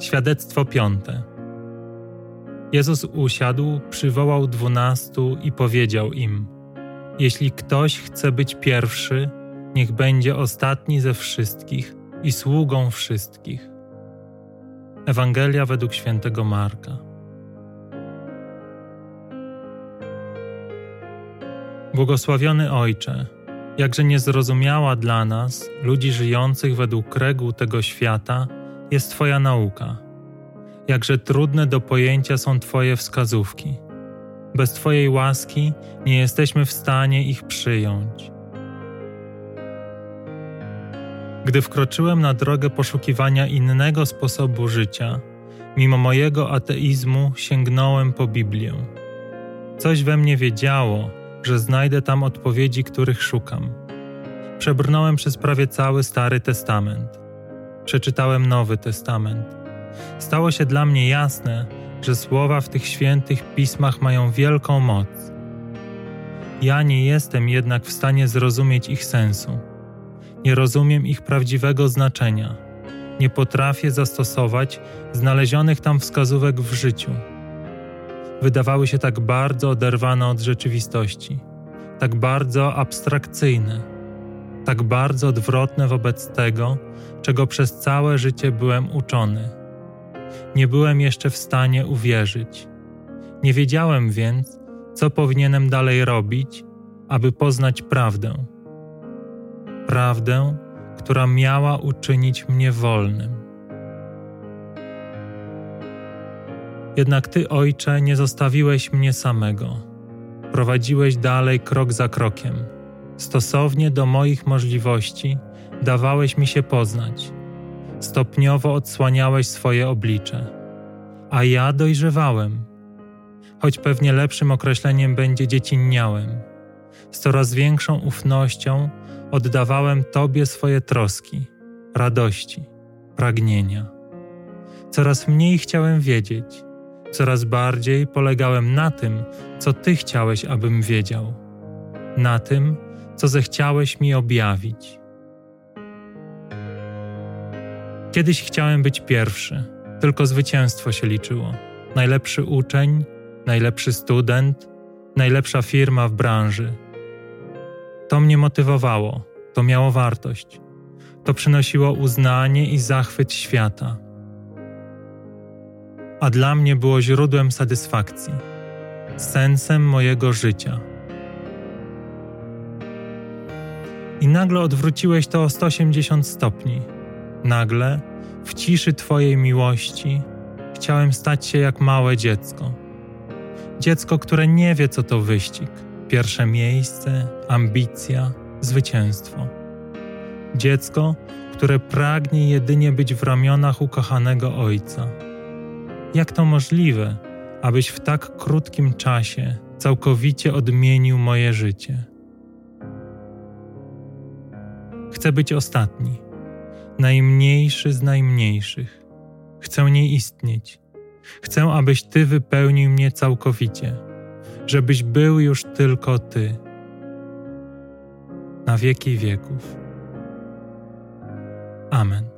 Świadectwo piąte. Jezus usiadł, przywołał dwunastu i powiedział im: Jeśli ktoś chce być pierwszy, niech będzie ostatni ze wszystkich i sługą wszystkich. Ewangelia według świętego Marka. Błogosławiony Ojcze, jakże niezrozumiała dla nas, ludzi żyjących według reguł tego świata, jest Twoja nauka. Jakże trudne do pojęcia są Twoje wskazówki. Bez Twojej łaski nie jesteśmy w stanie ich przyjąć. Gdy wkroczyłem na drogę poszukiwania innego sposobu życia, mimo mojego ateizmu sięgnąłem po Biblię. Coś we mnie wiedziało, że znajdę tam odpowiedzi, których szukam. Przebrnąłem przez prawie cały Stary Testament. Przeczytałem Nowy Testament. Stało się dla mnie jasne, że słowa w tych świętych pismach mają wielką moc. Ja nie jestem jednak w stanie zrozumieć ich sensu. Nie rozumiem ich prawdziwego znaczenia. Nie potrafię zastosować znalezionych tam wskazówek w życiu wydawały się tak bardzo oderwane od rzeczywistości, tak bardzo abstrakcyjne, tak bardzo odwrotne wobec tego, czego przez całe życie byłem uczony. Nie byłem jeszcze w stanie uwierzyć. Nie wiedziałem więc, co powinienem dalej robić, aby poznać prawdę. Prawdę, która miała uczynić mnie wolnym. Jednak Ty, Ojcze, nie zostawiłeś mnie samego. Prowadziłeś dalej krok za krokiem. Stosownie do moich możliwości dawałeś mi się poznać. Stopniowo odsłaniałeś swoje oblicze. A ja dojrzewałem. Choć pewnie lepszym określeniem będzie dziecinniałem. Z coraz większą ufnością oddawałem Tobie swoje troski, radości, pragnienia. Coraz mniej chciałem wiedzieć, Coraz bardziej polegałem na tym, co Ty chciałeś, abym wiedział, na tym, co zechciałeś mi objawić. Kiedyś chciałem być pierwszy, tylko zwycięstwo się liczyło. Najlepszy uczeń, najlepszy student, najlepsza firma w branży. To mnie motywowało, to miało wartość. To przynosiło uznanie i zachwyt świata a dla mnie było źródłem satysfakcji, sensem mojego życia. I nagle odwróciłeś to o 180 stopni. Nagle, w ciszy Twojej miłości, chciałem stać się jak małe dziecko. Dziecko, które nie wie, co to wyścig, pierwsze miejsce, ambicja, zwycięstwo. Dziecko, które pragnie jedynie być w ramionach ukochanego ojca jak to możliwe, abyś w tak krótkim czasie całkowicie odmienił moje życie? Chcę być ostatni, najmniejszy z najmniejszych. Chcę nie istnieć. Chcę, abyś Ty wypełnił mnie całkowicie, żebyś był już tylko Ty. Na wieki wieków. Amen.